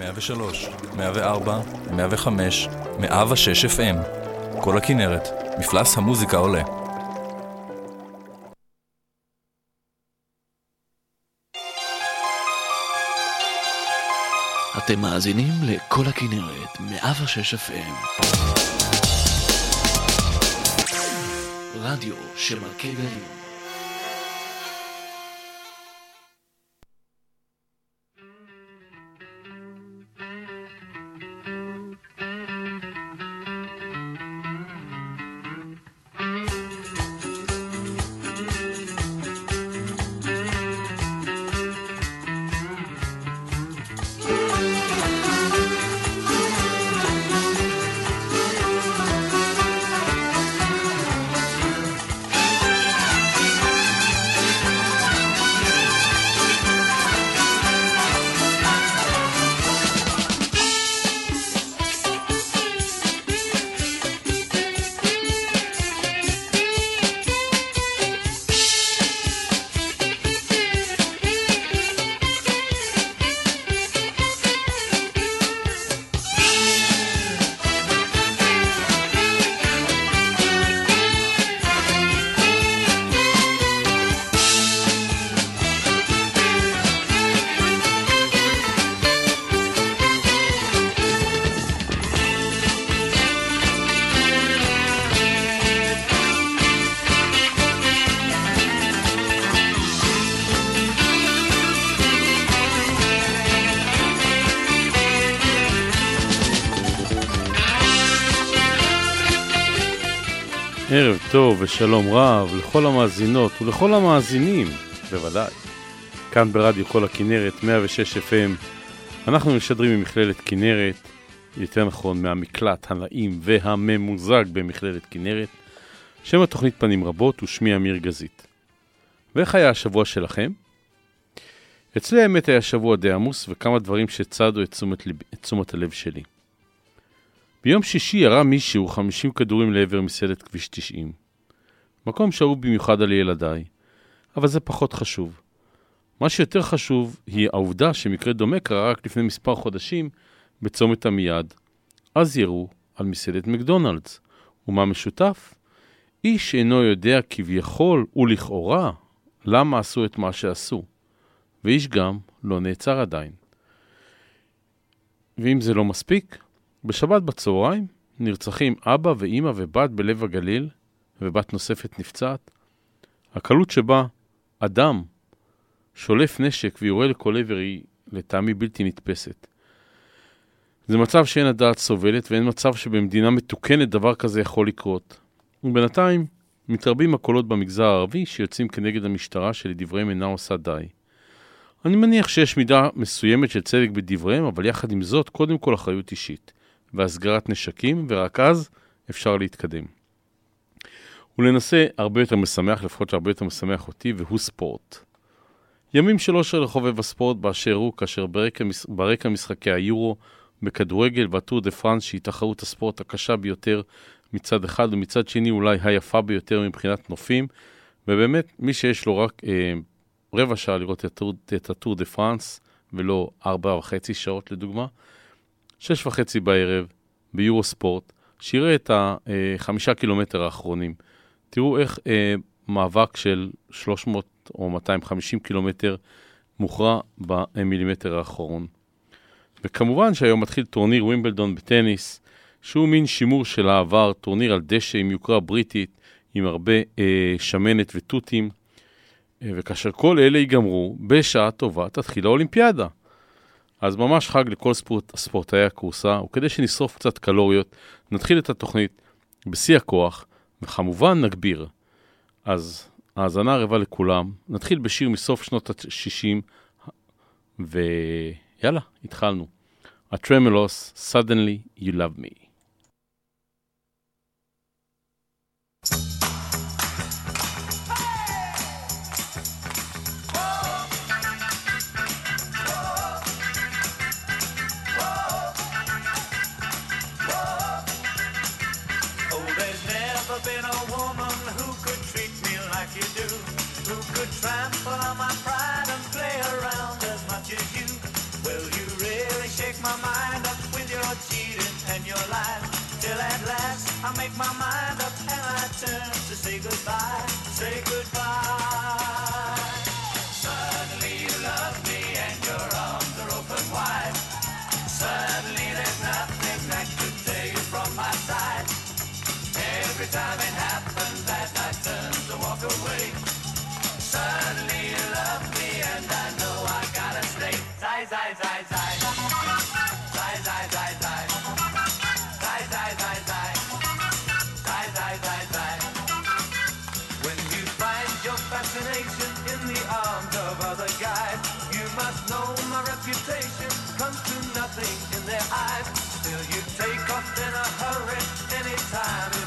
103, 104, 105, 106 FM. כל הכנרת, מפלס המוזיקה עולה. אתם מאזינים לכל הכנרת, 106 FM. רדיו גלים. ערב טוב ושלום רב לכל המאזינות ולכל המאזינים, בוודאי. כאן ברדיו כל הכנרת, 106 FM. אנחנו משדרים ממכללת כנרת, יותר נכון מהמקלט הנעים והממוזג במכללת כנרת. שם התוכנית פנים רבות ושמי אמיר גזית. ואיך היה השבוע שלכם? אצלי האמת היה שבוע די עמוס וכמה דברים שצדו את תשומת, לב, את תשומת הלב שלי. ביום שישי ירה מישהו 50 כדורים לעבר מסעדת כביש 90. מקום שאהוב במיוחד על ילדיי, אבל זה פחות חשוב. מה שיותר חשוב היא העובדה שמקרה דומה קרה רק לפני מספר חודשים בצומת עמיעד. אז ירו על מסעדת מקדונלדס. ומה משותף? איש אינו יודע כביכול ולכאורה למה עשו את מה שעשו. ואיש גם לא נעצר עדיין. ואם זה לא מספיק, בשבת בצהריים נרצחים אבא ואימא ובת בלב הגליל, ובת נוספת נפצעת. הקלות שבה אדם שולף נשק ויורה לכל עבר היא לטעמי בלתי נתפסת. זה מצב שאין הדעת סובלת ואין מצב שבמדינה מתוקנת דבר כזה יכול לקרות. ובינתיים מתרבים הקולות במגזר הערבי שיוצאים כנגד המשטרה שלדבריהם אינה עושה די. אני מניח שיש מידה מסוימת של צדק בדבריהם, אבל יחד עם זאת, קודם כל אחריות אישית. והסגרת נשקים, ורק אז אפשר להתקדם. ולנושא הרבה יותר משמח, לפחות שהרבה יותר משמח אותי, והוא ספורט. ימים של אושר לחובב הספורט באשר הוא, כאשר ברקע, ברקע משחקי היורו בכדורגל והטור דה פרנס, שהיא תחרות הספורט הקשה ביותר מצד אחד, ומצד שני אולי היפה ביותר מבחינת נופים, ובאמת, מי שיש לו רק אה, רבע שעה לראות את את הטור דה פרנס, ולא ארבע וחצי שעות לדוגמה, שש וחצי בערב, ביורו ספורט, שיראה את החמישה קילומטר האחרונים. תראו איך אה, מאבק של 300 או 250 קילומטר מוכרע במילימטר האחרון. וכמובן שהיום מתחיל טורניר ווימבלדון בטניס, שהוא מין שימור של העבר, טורניר על דשא עם יוקרה בריטית, עם הרבה אה, שמנת ותותים, אה, וכאשר כל אלה ייגמרו, בשעה טובה תתחיל האולימפיאדה. אז ממש חג לכל ספורט, ספורטאי הכורסה, וכדי שנשרוף קצת קלוריות, נתחיל את התוכנית בשיא הכוח, וכמובן נגביר. אז האזנה ערבה לכולם, נתחיל בשיר מסוף שנות ה-60, ויאללה, התחלנו. הטרמלוס, Suddenly You Love Me. trample on I make my mind up and I turn to say goodbye, say goodbye. nothing in their eyes till you take off in a hurry anytime.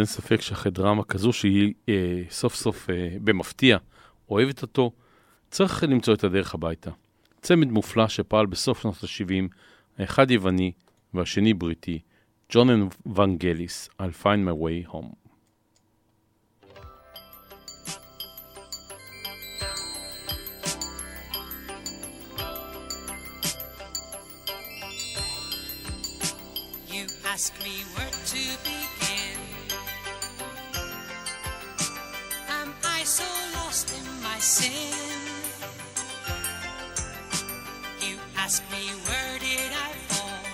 אין ספק שאחרי דרמה כזו שהיא אה, סוף סוף אה, במפתיע אוהבת אותו, צריך למצוא את הדרך הביתה. צמד מופלא שפעל בסוף שנות ה-70, האחד יווני והשני בריטי, ג'ונן ונגליס, I'll find my way home. ask me where to begin. so lost in my sin. You ask me, where did I fall?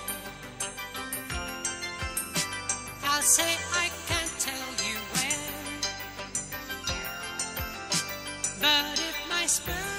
I'll say, I can't tell you when. But if my spirit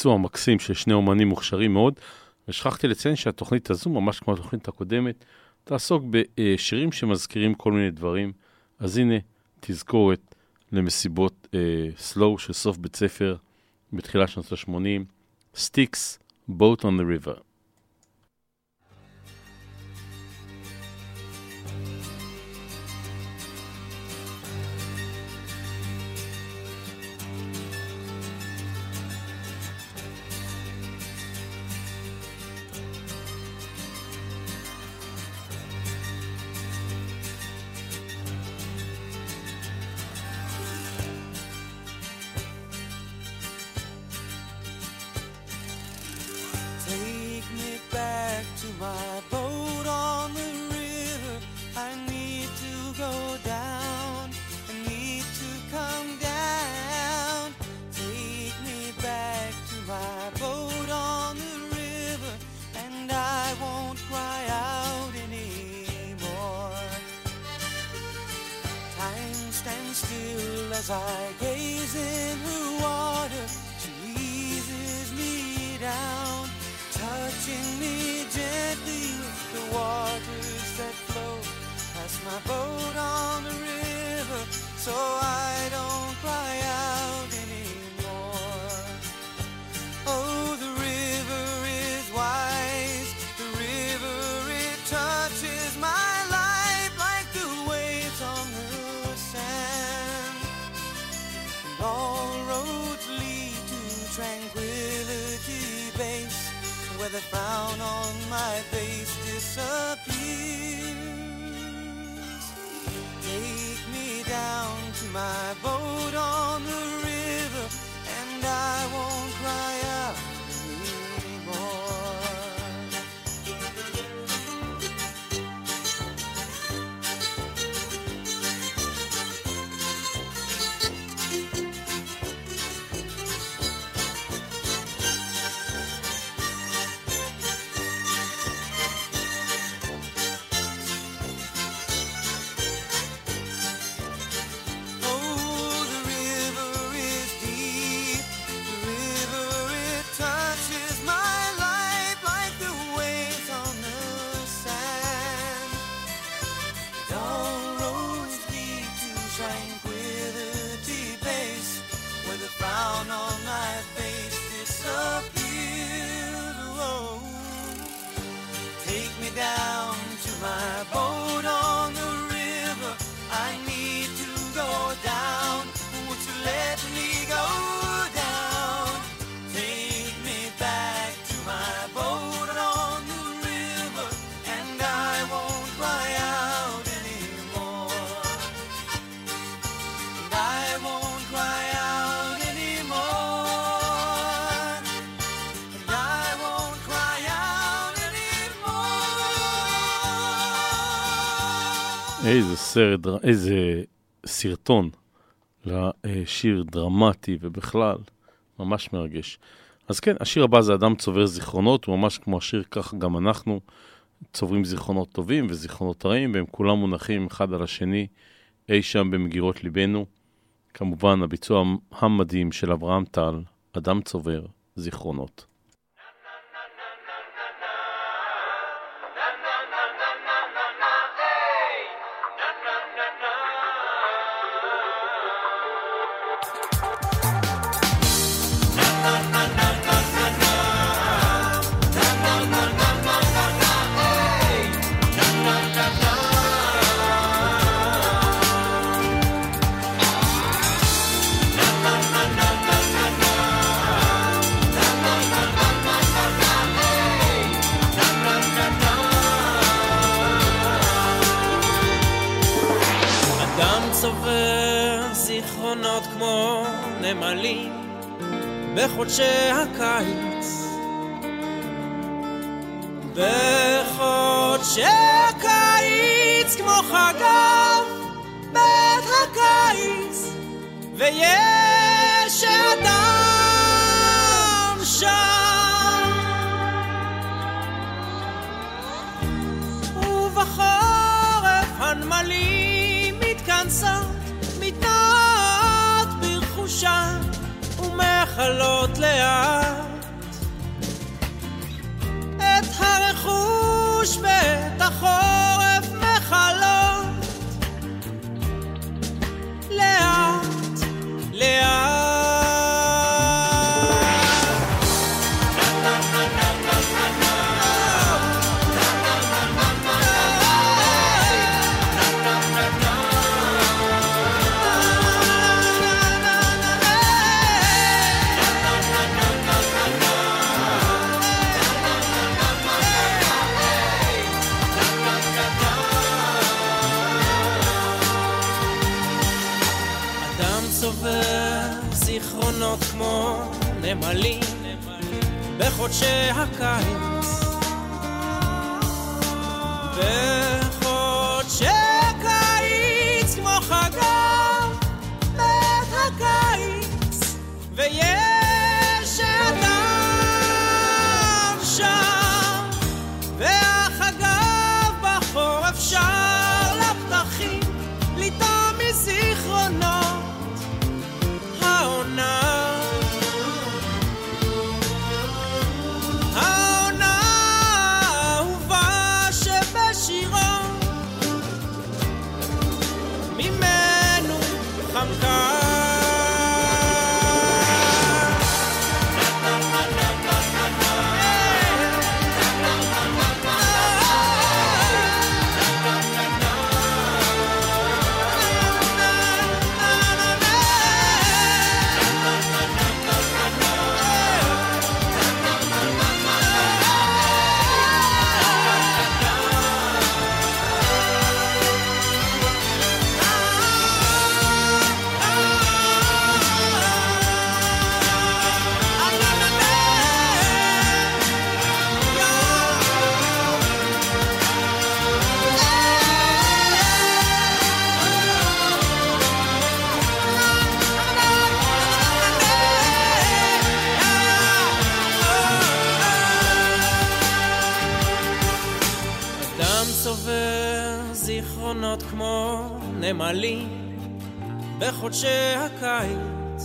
ביצוע מקסים של שני אומנים מוכשרים מאוד, ושכחתי לציין שהתוכנית הזו, ממש כמו התוכנית הקודמת, תעסוק בשירים שמזכירים כל מיני דברים. אז הנה, תזכורת למסיבות סלואו של סוף בית ספר בתחילת שנות ה-80, Sticks, Boat on the River. My boat on the river. I need to go down. I need to come down. Take me back to my boat on the river, and I won't cry out anymore. Time stands still as I gaze in her my boat on the river, so I don't cry out anymore. Oh, the river is wise. The river, it touches my life like the waves on the sand. And all roads lead to tranquility base, where the frown on my face disappears. Down to my boat on the איזה סרט, איזה סרטון לשיר דרמטי ובכלל, ממש מרגש. אז כן, השיר הבא זה אדם צובר זיכרונות, הוא ממש כמו השיר, כך גם אנחנו צוברים זיכרונות טובים וזיכרונות רעים, והם כולם מונחים אחד על השני אי שם במגירות ליבנו. כמובן, הביצוע המדהים של אברהם טל, אדם צובר זיכרונות. נמלים בחודשי הקיץ. בחודשי הקיץ כמו חגב בית הקיץ ויש אדם שם ובחורף הנמלים מתכנסות, ברכושן ומכלות לאט בחודשי הקיץ. בחודשי הקיץ.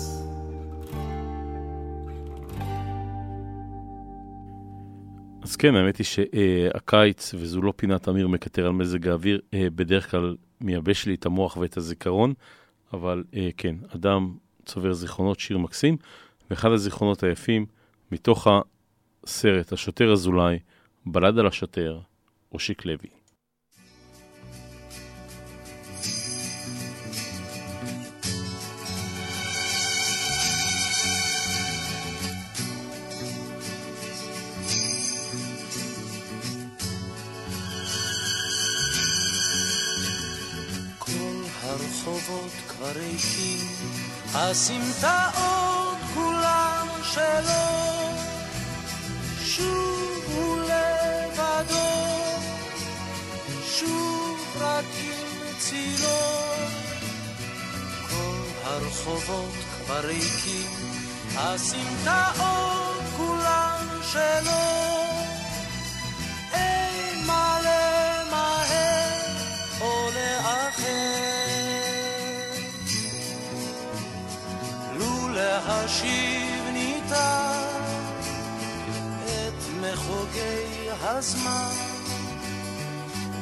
אז כן, האמת היא שהקיץ, וזו לא פינת אמיר מקטר על מזג האוויר, אה, בדרך כלל מייבש לי את המוח ואת הזיכרון, אבל אה, כן, אדם צובר זיכרונות, שיר מקסים, ואחד הזיכרונות היפים, מתוך הסרט השוטר אזולאי, בלד על השוטר, אושיק לוי. הרחובות כבר ריקים, הסמטאות כולן שלו, שוב הוא לבדו, שוב רק עם צילו. כל הרחובות כבר ריקים, הסמטאות כולן שלו. להשיב ניתן את מחוגי הזמן,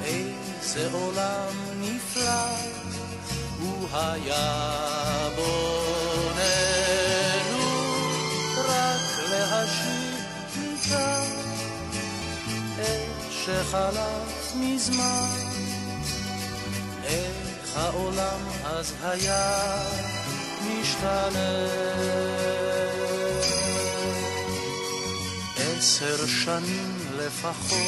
איזה עולם נפלא הוא היה בוננו, רק להשיב ניתן את שחלף מזמן. איך העולם אז היה משתנה. עשר שנים לפחות,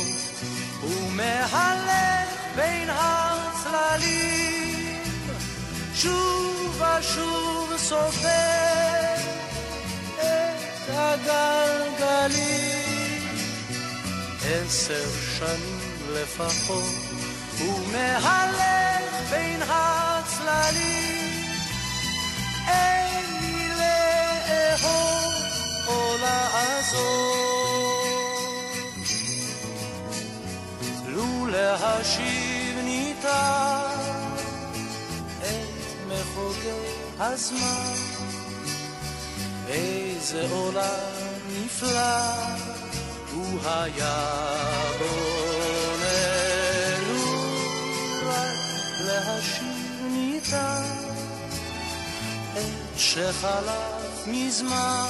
הוא מהלך בין הצללים, שוב ושוב סופר את הגלגלים. עשר שנים לפחות, הוא מהלך בין הצללים. לאהוב או לעזוב. לו להשיב ניתן את מחוגי הזמן, איזה עולם נפלא הוא היה בונה לו רק להשיב ניתן את שחלם מזמן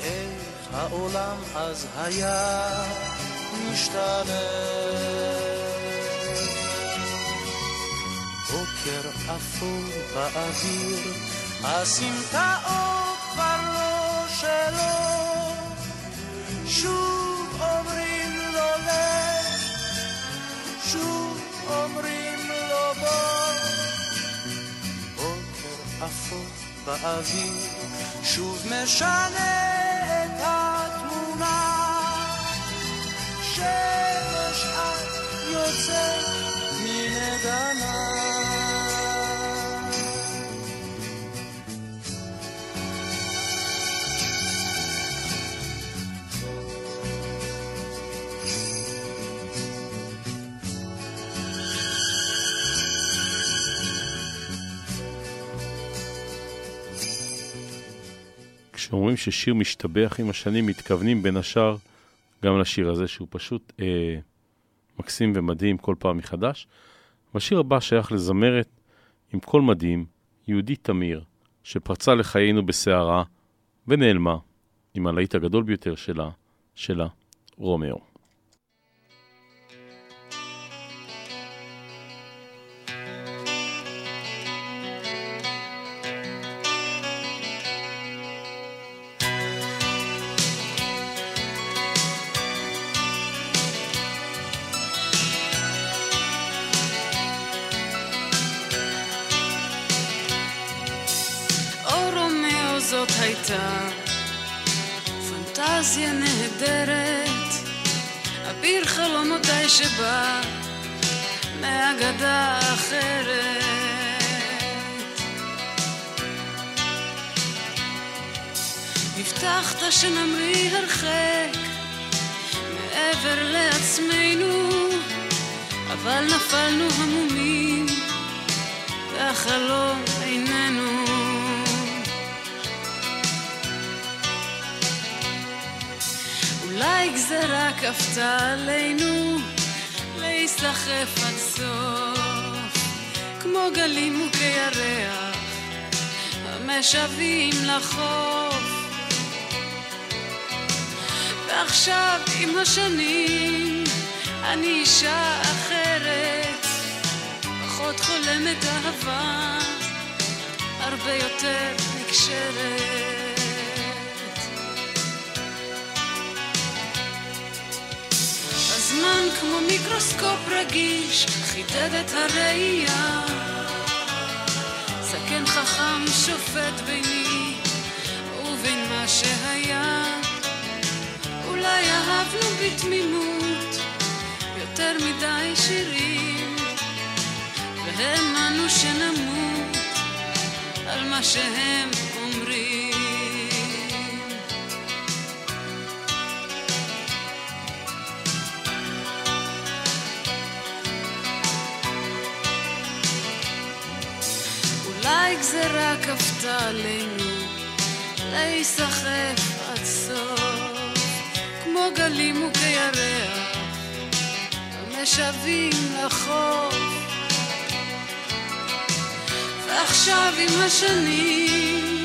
איך העולם אז היה משתנה. בוקר אפור באוויר הסמטאות כבר לא שלו. שוב אומרים לו לך שוב אומרים לו בוא בוקר אפור באוויר. שוב משנה את התמונה. שמש את יוצאת מנגנה כשאומרים ששיר משתבח עם השנים, מתכוונים בין השאר גם לשיר הזה, שהוא פשוט אה, מקסים ומדהים כל פעם מחדש. והשיר הבא שייך לזמרת עם קול מדהים, יהודית תמיר, שפרצה לחיינו בסערה ונעלמה עם הלהיט הגדול ביותר שלה, שלה, רומאו. הבטחת שנמריא הרחק מעבר לעצמנו, אבל נפלנו המומים והחלום איננו. אולי גזרה כפתה עלינו להיסחף עד סוף, כמו גלים מוכי ירח המשוועים לחוף. ועכשיו עם השנים אני אישה אחרת, פחות חולמת אהבה, הרבה יותר נקשרת. הזמן כמו מיקרוסקופ רגיש, חידד את הראייה. זקן חכם שופט ביני ובין מה שהיה. אולי אהבנו בתמימות יותר מדי שירים, והאמנו שנמות על מה שהם אומרים. אולי גזרה כפתה עלינו להיסחף כמו גלים וכירח המשוועים לחוף. ועכשיו עם השנים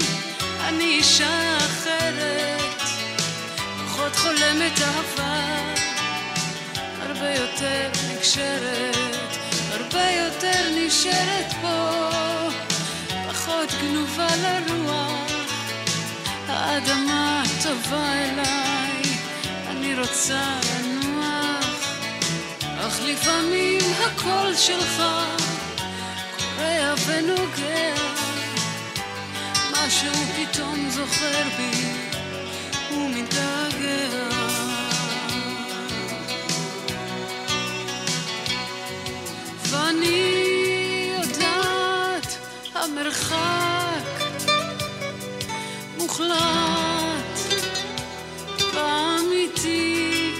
אני אישה אחרת, פחות חולמת אהבה, הרבה יותר נקשרת, הרבה יותר נשארת פה. פחות גנובה לרוח, האדמה טובה אליי, רוצה לנוח, אך לפעמים הקול שלך קורע ונוגע, משהו פתאום זוכר בי ומתגעגע. ואני יודעת המרחק מוחלט ואמיתי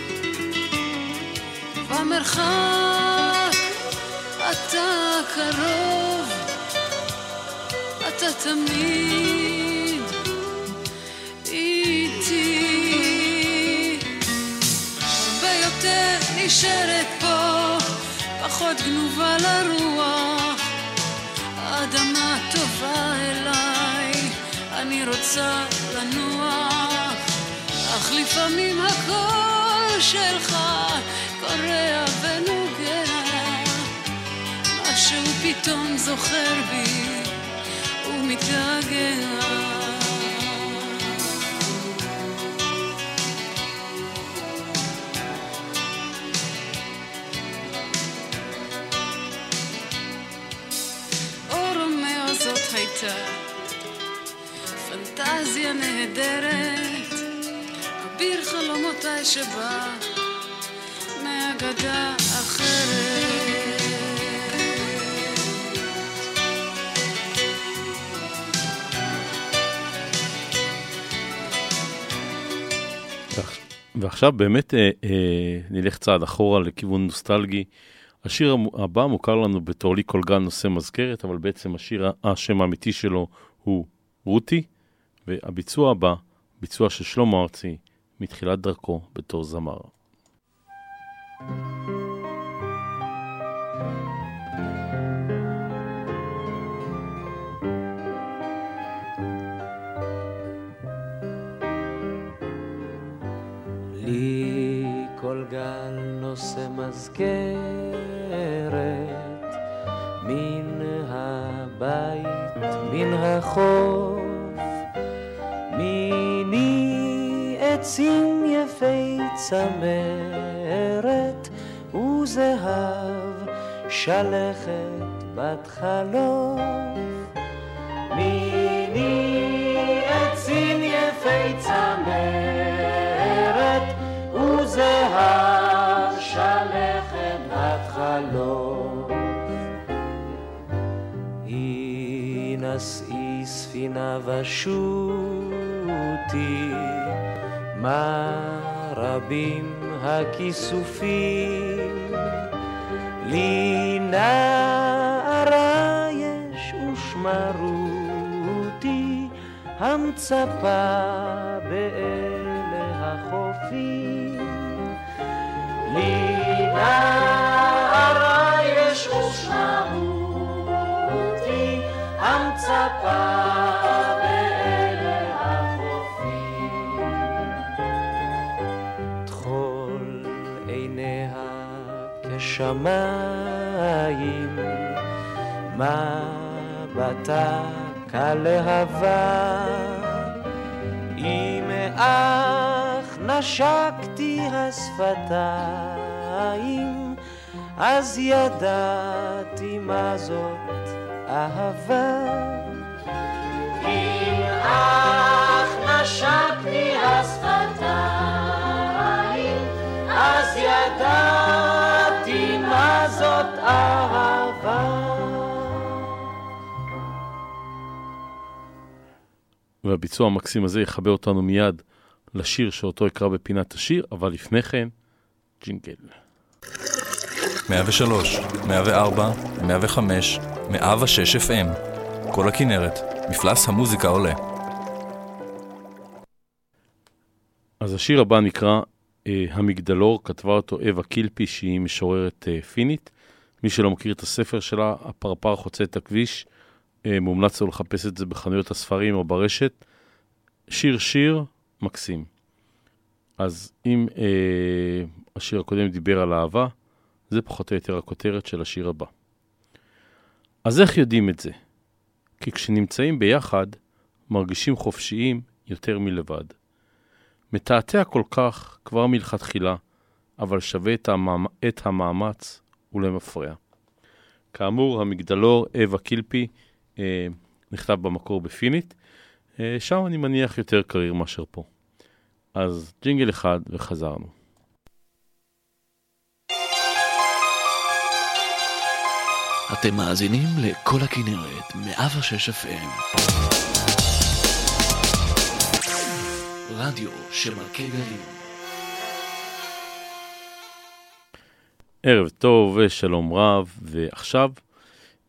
במרחק. אתה קרוב אתה תמיד איתי. הרבה יותר נשארת פה פחות גנובה לרוח, האדמה טובה אליי, אני רוצה לנוח, אך לפעמים הקול שלך קורע ונוגע, משהו פתאום זוכר בי ומתגעגע. הייתה פנטזיה נהדרת, אביר חלומותיי שבא מאגדה אחרת. ועכ- ועכשיו באמת אה, אה, נלך צעד אחורה לכיוון נוסטלגי. השיר הבא מוכר לנו בתור לי כל גן נושא מזכרת, אבל בעצם השיר, השם האמיתי שלו הוא רותי, והביצוע הבא, ביצוע של שלמה ארצי, מתחילת דרכו בתור זמר. לי כל גל נושא מזכרת מן הבית, מן החוף, עצים יפי צמרת וזהב שלכת בת חלוף. מיני עצים יפי צמרת וזהב שלכת בת חלוף. נשאי ספינה ושוטי, מה רבים הכיסופים, לי נערה יש ושמרותי, המצפה באלה החופים. לי נערה יש ושמרותי, המצפה כשמיים, מבטה כלהבה. אם אך נשקתי השפתיים, אז ידעתי מה זאת אהבה. אם אך נשקתי השפתיים, אז ידעתי. והביצוע המקסים הזה יחבר אותנו מיד לשיר שאותו אקרא בפינת השיר, אבל לפני כן, ג'ינגל. 103, 104, 105, 106 FM. כל הכנרת, מפלס המוזיקה עולה. אז השיר הבא נקרא אה, המגדלור, כתבה אותו אווה קילפי, שהיא משוררת אה, פינית. מי שלא מכיר את הספר שלה, הפרפר חוצה את הכביש, אה, מומלץ לו לחפש את זה בחנויות הספרים או ברשת. שיר שיר מקסים. אז אם אה, השיר הקודם דיבר על אהבה, זה פחות או יותר הכותרת של השיר הבא. אז איך יודעים את זה? כי כשנמצאים ביחד, מרגישים חופשיים יותר מלבד. מתעתע כל כך כבר מלכתחילה, אבל שווה את, המאמ... את המאמץ ולמפרע. כאמור, המגדלור אווה קילפי אה, נכתב במקור בפינית, אה, שם אני מניח יותר קריר מאשר פה. אז ג'ינגל אחד וחזרנו. אתם מאזינים לכל הכנרת, 106 FM. רדיו שמלכי גלים. ערב טוב ושלום רב, ועכשיו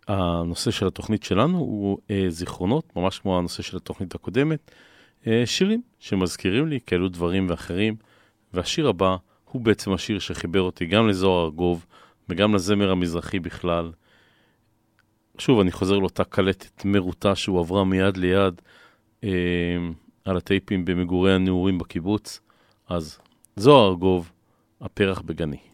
הנושא של התוכנית שלנו הוא אה, זיכרונות, ממש כמו הנושא של התוכנית הקודמת, אה, שירים שמזכירים לי כאלו דברים ואחרים, והשיר הבא הוא בעצם השיר שחיבר אותי גם לזוהר ארגוב וגם לזמר המזרחי בכלל. שוב, אני חוזר לאותה קלטת מרוטה שהועברה מיד ליד אה, על הטייפים במגורי הנעורים בקיבוץ, אז זוהר ארגוב, הפרח בגני.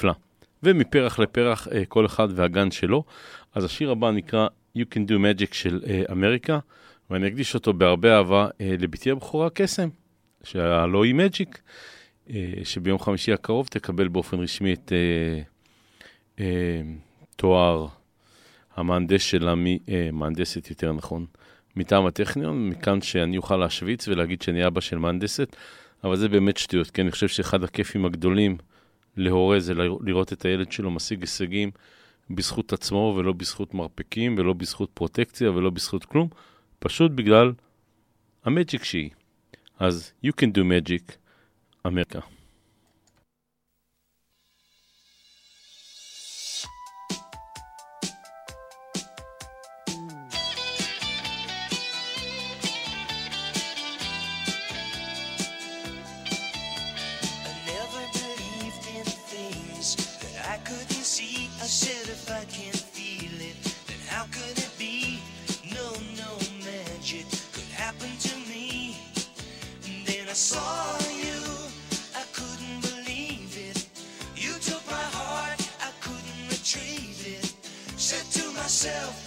נפלא. ומפרח לפרח אה, כל אחד והגן שלו. אז השיר הבא נקרא You Can Do Magic של אה, אמריקה, ואני אקדיש אותו בהרבה אהבה אה, לבתי הבכורה קסם, שהלא היא מג'יק, שביום חמישי הקרוב תקבל באופן רשמי את תואר המהנדס שלה, מהנדסת יותר נכון, מטעם הטכניון, מכאן שאני אוכל להשוויץ ולהגיד שאני אבא של מהנדסת, אבל זה באמת שטויות, כי אני חושב שאחד הכיפים הגדולים להורה זה לראות את הילד שלו משיג הישגים בזכות עצמו ולא בזכות מרפקים ולא בזכות פרוטקציה ולא בזכות כלום, פשוט בגלל המג'יק שהיא. אז you can do magic, אמריקה. saw you, I couldn't believe it. You took my heart, I couldn't retrieve it. Said to myself,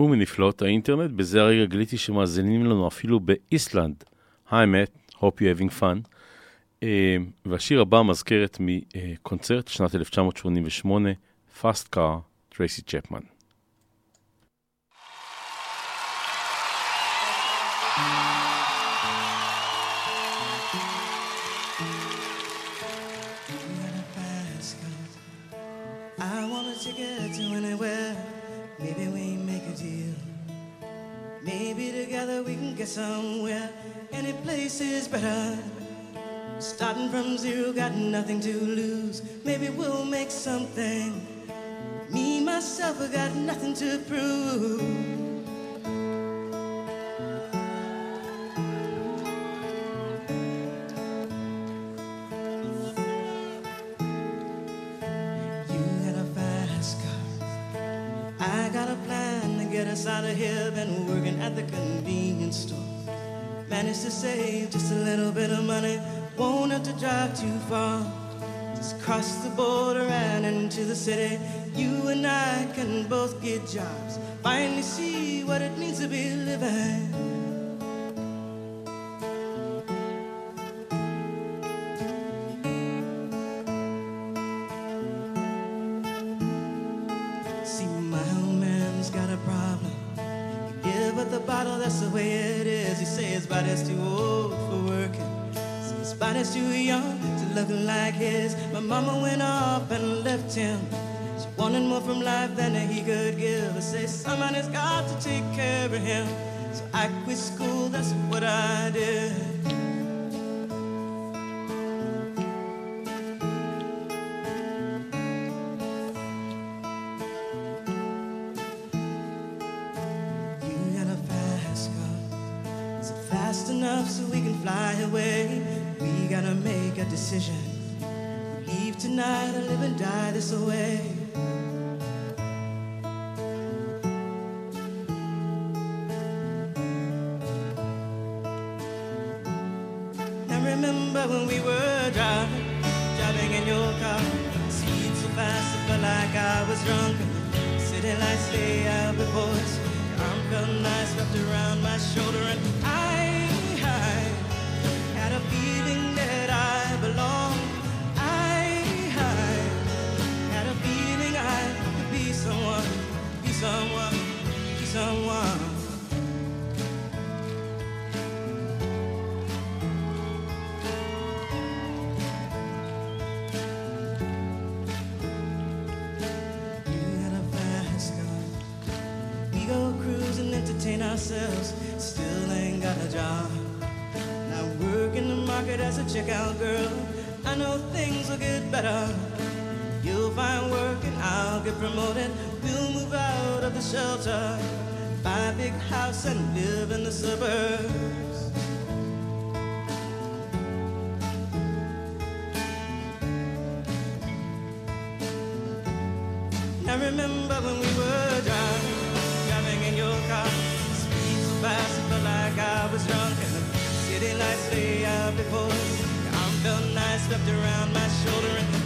ומנפלאות האינטרנט. בזה הרגע גיליתי שמאזינים לנו אפילו באיסלנד. היי מאט, hope you having fun. Uh, והשיר הבא מזכרת מקונצרט אה, שנת 1988, Fast Car, טרייסי צ'פמן. somewhere, any place is better. Starting from zero, got nothing to lose. Maybe we'll make something. Me, myself, I got nothing to prove. us out of here, been working at the convenience store. Managed to save just a little bit of money, won't have to drive too far. Just cross the border and into the city. You and I can both get jobs, finally see what it means to be living. too young to look like his. My mama went off and left him. She wanted more from life than he could give. I say somebody's got to take care of him. So I quit school, that's what I did. fly away Gotta make a decision. Leave tonight or live and die this way. Remember when we were driving, driving in your car. So fast, it felt like I was drunk. City lights out. Your arm felt nice wrapped around my shoulder, and I, I had a feeling cruise and entertain ourselves. Still ain't got a job. Now work in the market as a checkout girl. I know things will get better. You'll find work and I'll get promoted. We'll move out of the shelter, buy a big house and live in the suburbs. I remember when we were driving, driving in your car. Speed so fast, it felt like I was drunk. And the city lights lay out before us. Your arm felt nice, wrapped around my shoulder.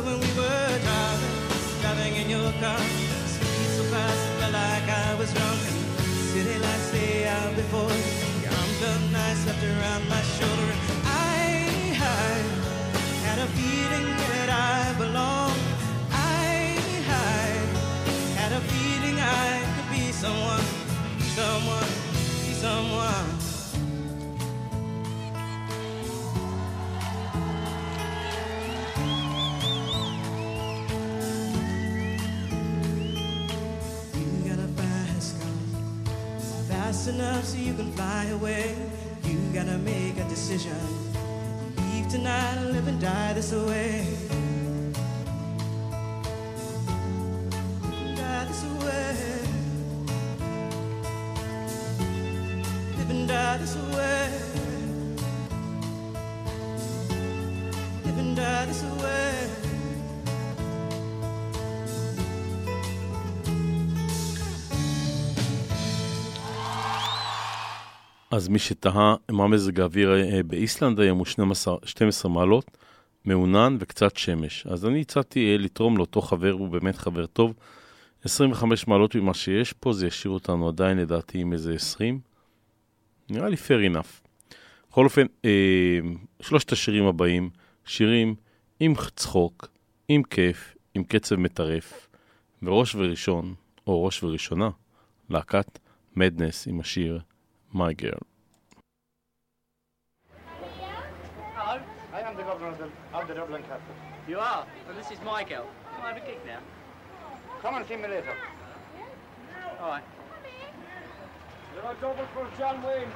Remember when we were driving, driving in your car. Speed so fast, it felt like I was drunk. And city lights lay out before. Your arm felt nice wrapped around my shoulder. Gotta make a decision. Leave tonight live and die this way. אז מי שתהה מה מזג האוויר אה, באיסלנד היום הוא 12, 12 מעלות, מעונן וקצת שמש. אז אני הצעתי אה, לתרום לאותו חבר, הוא באמת חבר טוב. 25 מעלות ממה שיש פה, זה ישאיר אותנו עדיין לדעתי עם איזה 20. נראה לי fair enough. בכל אופן, אה, שלושת השירים הבאים, שירים עם צחוק, עם כיף, עם קצב מטרף, וראש וראשון, או ראש וראשונה, להקת מדנס עם השיר My Girl. Hello. I am the governor of the, of the Dublin Castle. You are? Well, this is my girl. Can I have a gig now? Come and see me later. All right. There are double for John Wayne,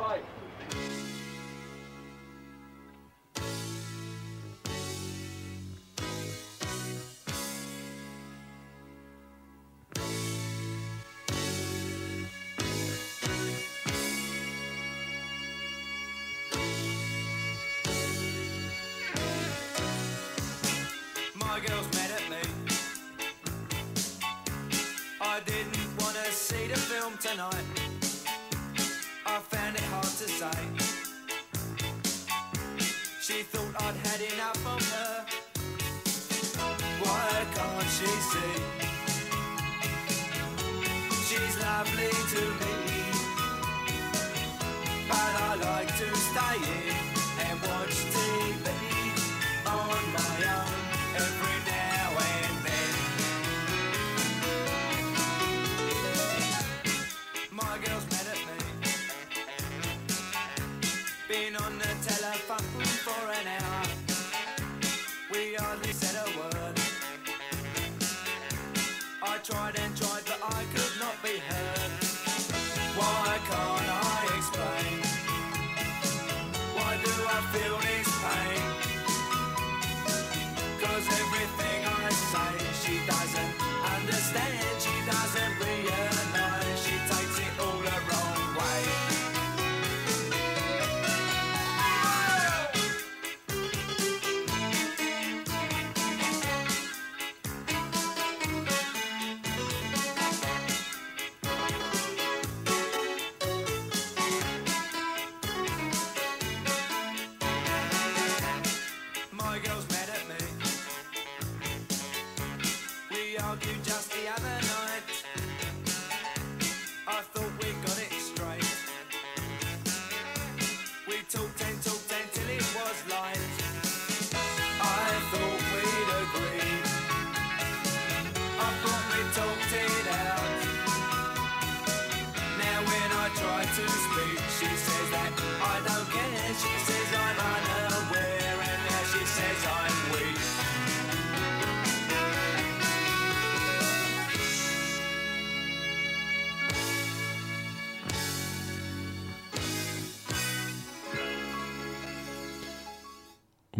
see. She's lovely to me, but I like to stay here.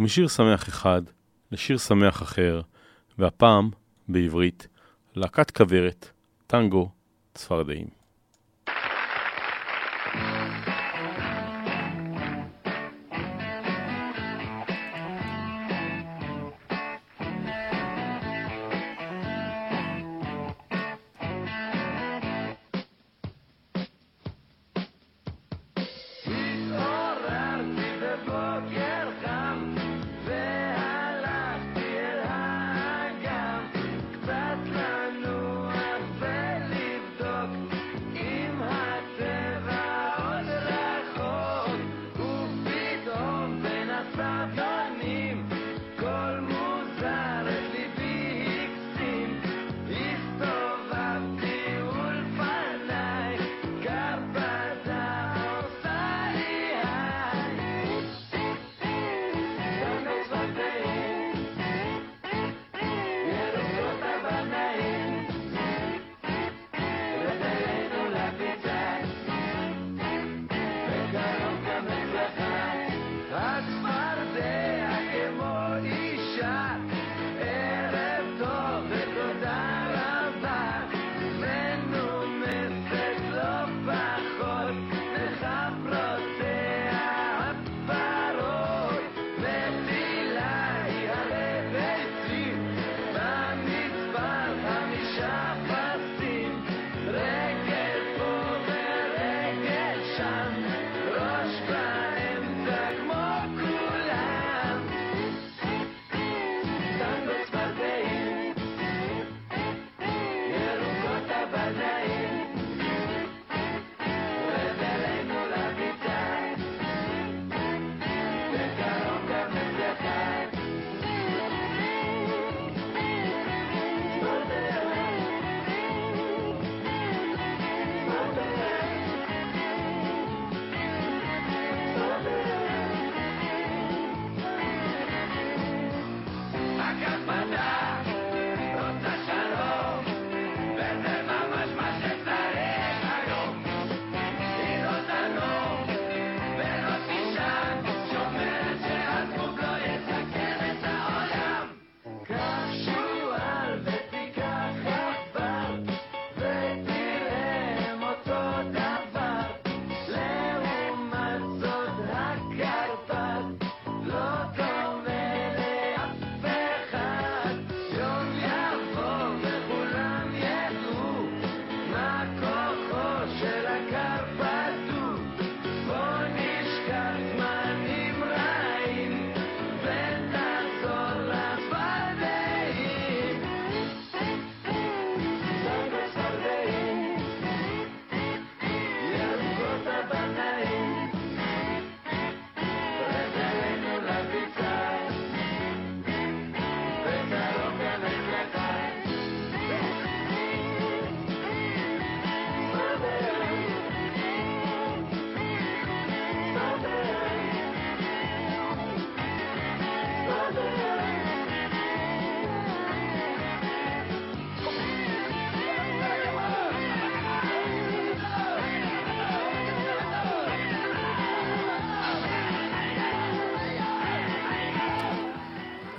משיר שמח אחד לשיר שמח אחר, והפעם בעברית, להקת כוורת, טנגו, צפרדעים.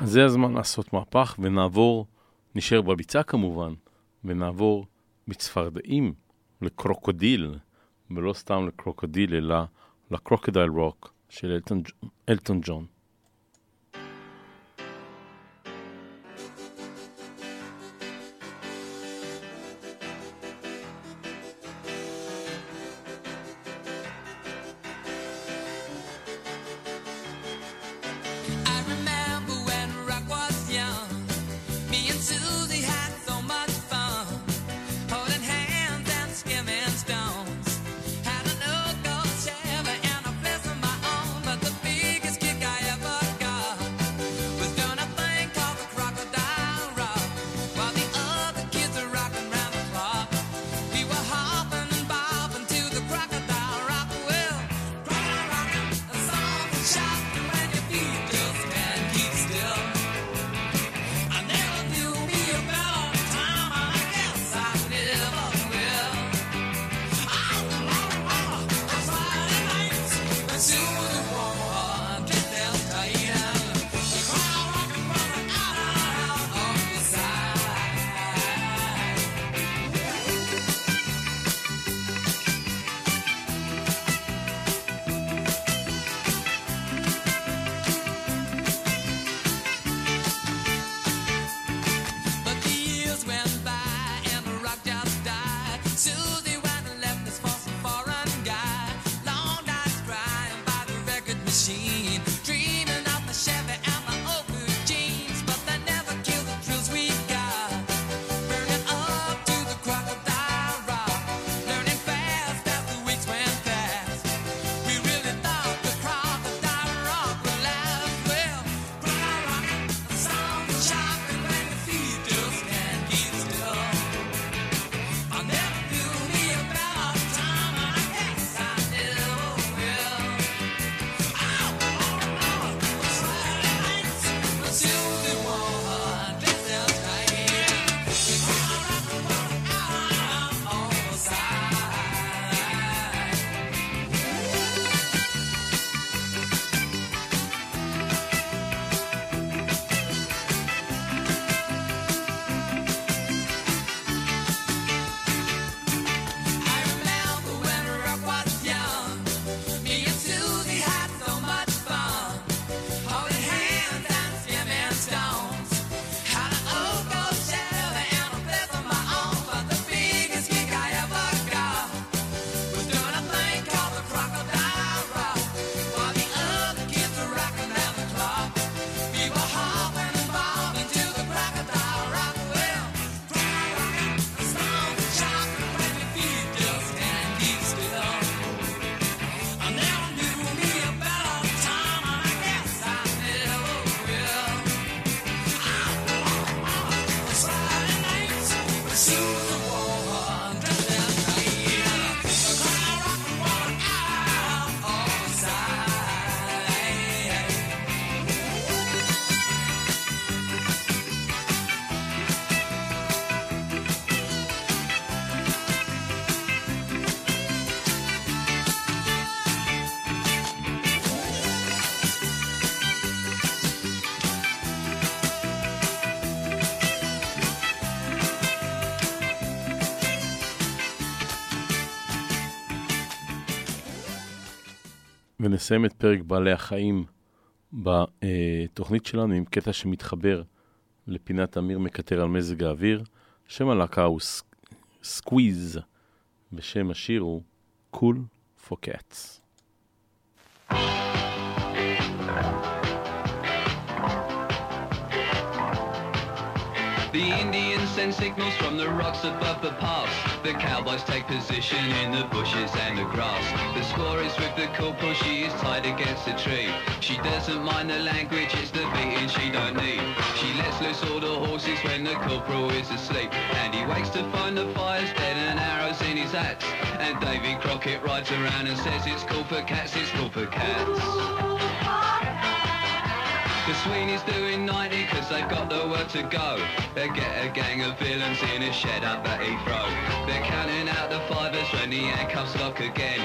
זה הזמן לעשות מהפך ונעבור, נשאר בביצה כמובן, ונעבור מצפרדעים לקרוקודיל, ולא סתם לקרוקודיל, אלא ל Crocodile Rock של אלטון, אלטון ג'ון. נסיים את פרק בעלי החיים בתוכנית שלנו עם קטע שמתחבר לפינת אמיר מקטר על מזג האוויר. שם הלהקה הוא Squeeze, ושם השיר הוא Cool for Cats. thank you The Indians send signals from the rocks above the pass. The cowboys take position in the bushes and the grass. The score is with the corporal, she is tied against a tree. She doesn't mind the language, it's the beating she don't need. She lets loose all the horses when the corporal is asleep. And he wakes to find the fire's dead and arrows in his axe. And Davy Crockett rides around and says it's cool for cats, it's cool for cats. The Sweeney's doing 90 cause they've got nowhere to go. They get a gang of villains in a shed up at Heathrow. They're counting out the fivers when the handcuffs lock again.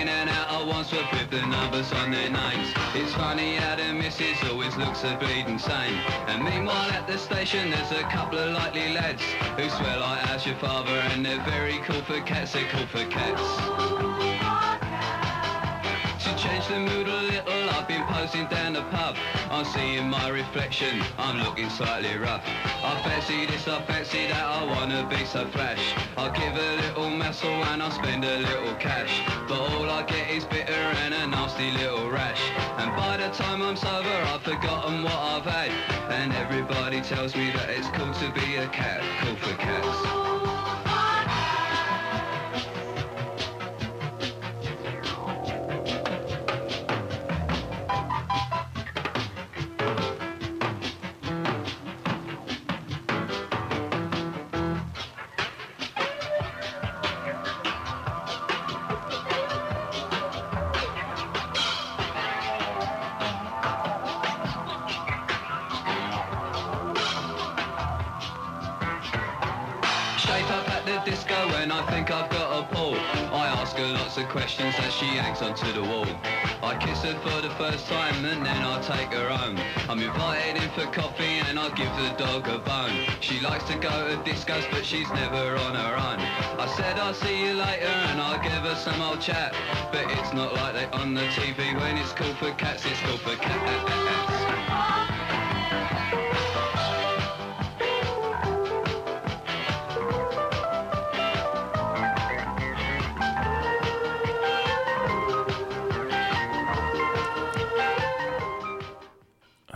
In and out once Wandsworth with the numbers on their names. It's funny how the missus always looks a bleeding sane. And meanwhile at the station there's a couple of likely lads who swear like how's your father and they're very cool for cats, they're cool for cats. To change the mood a little I've been posing down the pub. I'm seeing my reflection, I'm looking slightly rough. I fancy this, I fancy that, I wanna be so flash. I'll give a little muscle and I'll spend a little cash. But all I get is bitter and a nasty little rash. And by the time I'm sober, I've forgotten what I've had. And everybody tells me that it's cool to be a cat, cool for cats. Questions as she hangs onto the wall. I kiss her for the first time and then I take her home. I'm invited in for coffee and I give the dog a bone. She likes to go to discos but she's never on her own. I said I'll see you later and I'll give her some old chat. But it's not like they on the TV when it's cool for cats, it's cool for cats.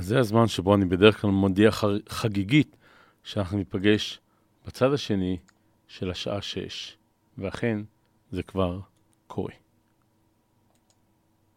זה הזמן שבו אני בדרך כלל מודיע חגיגית שאנחנו ניפגש בצד השני של השעה שש, ואכן זה כבר קורה.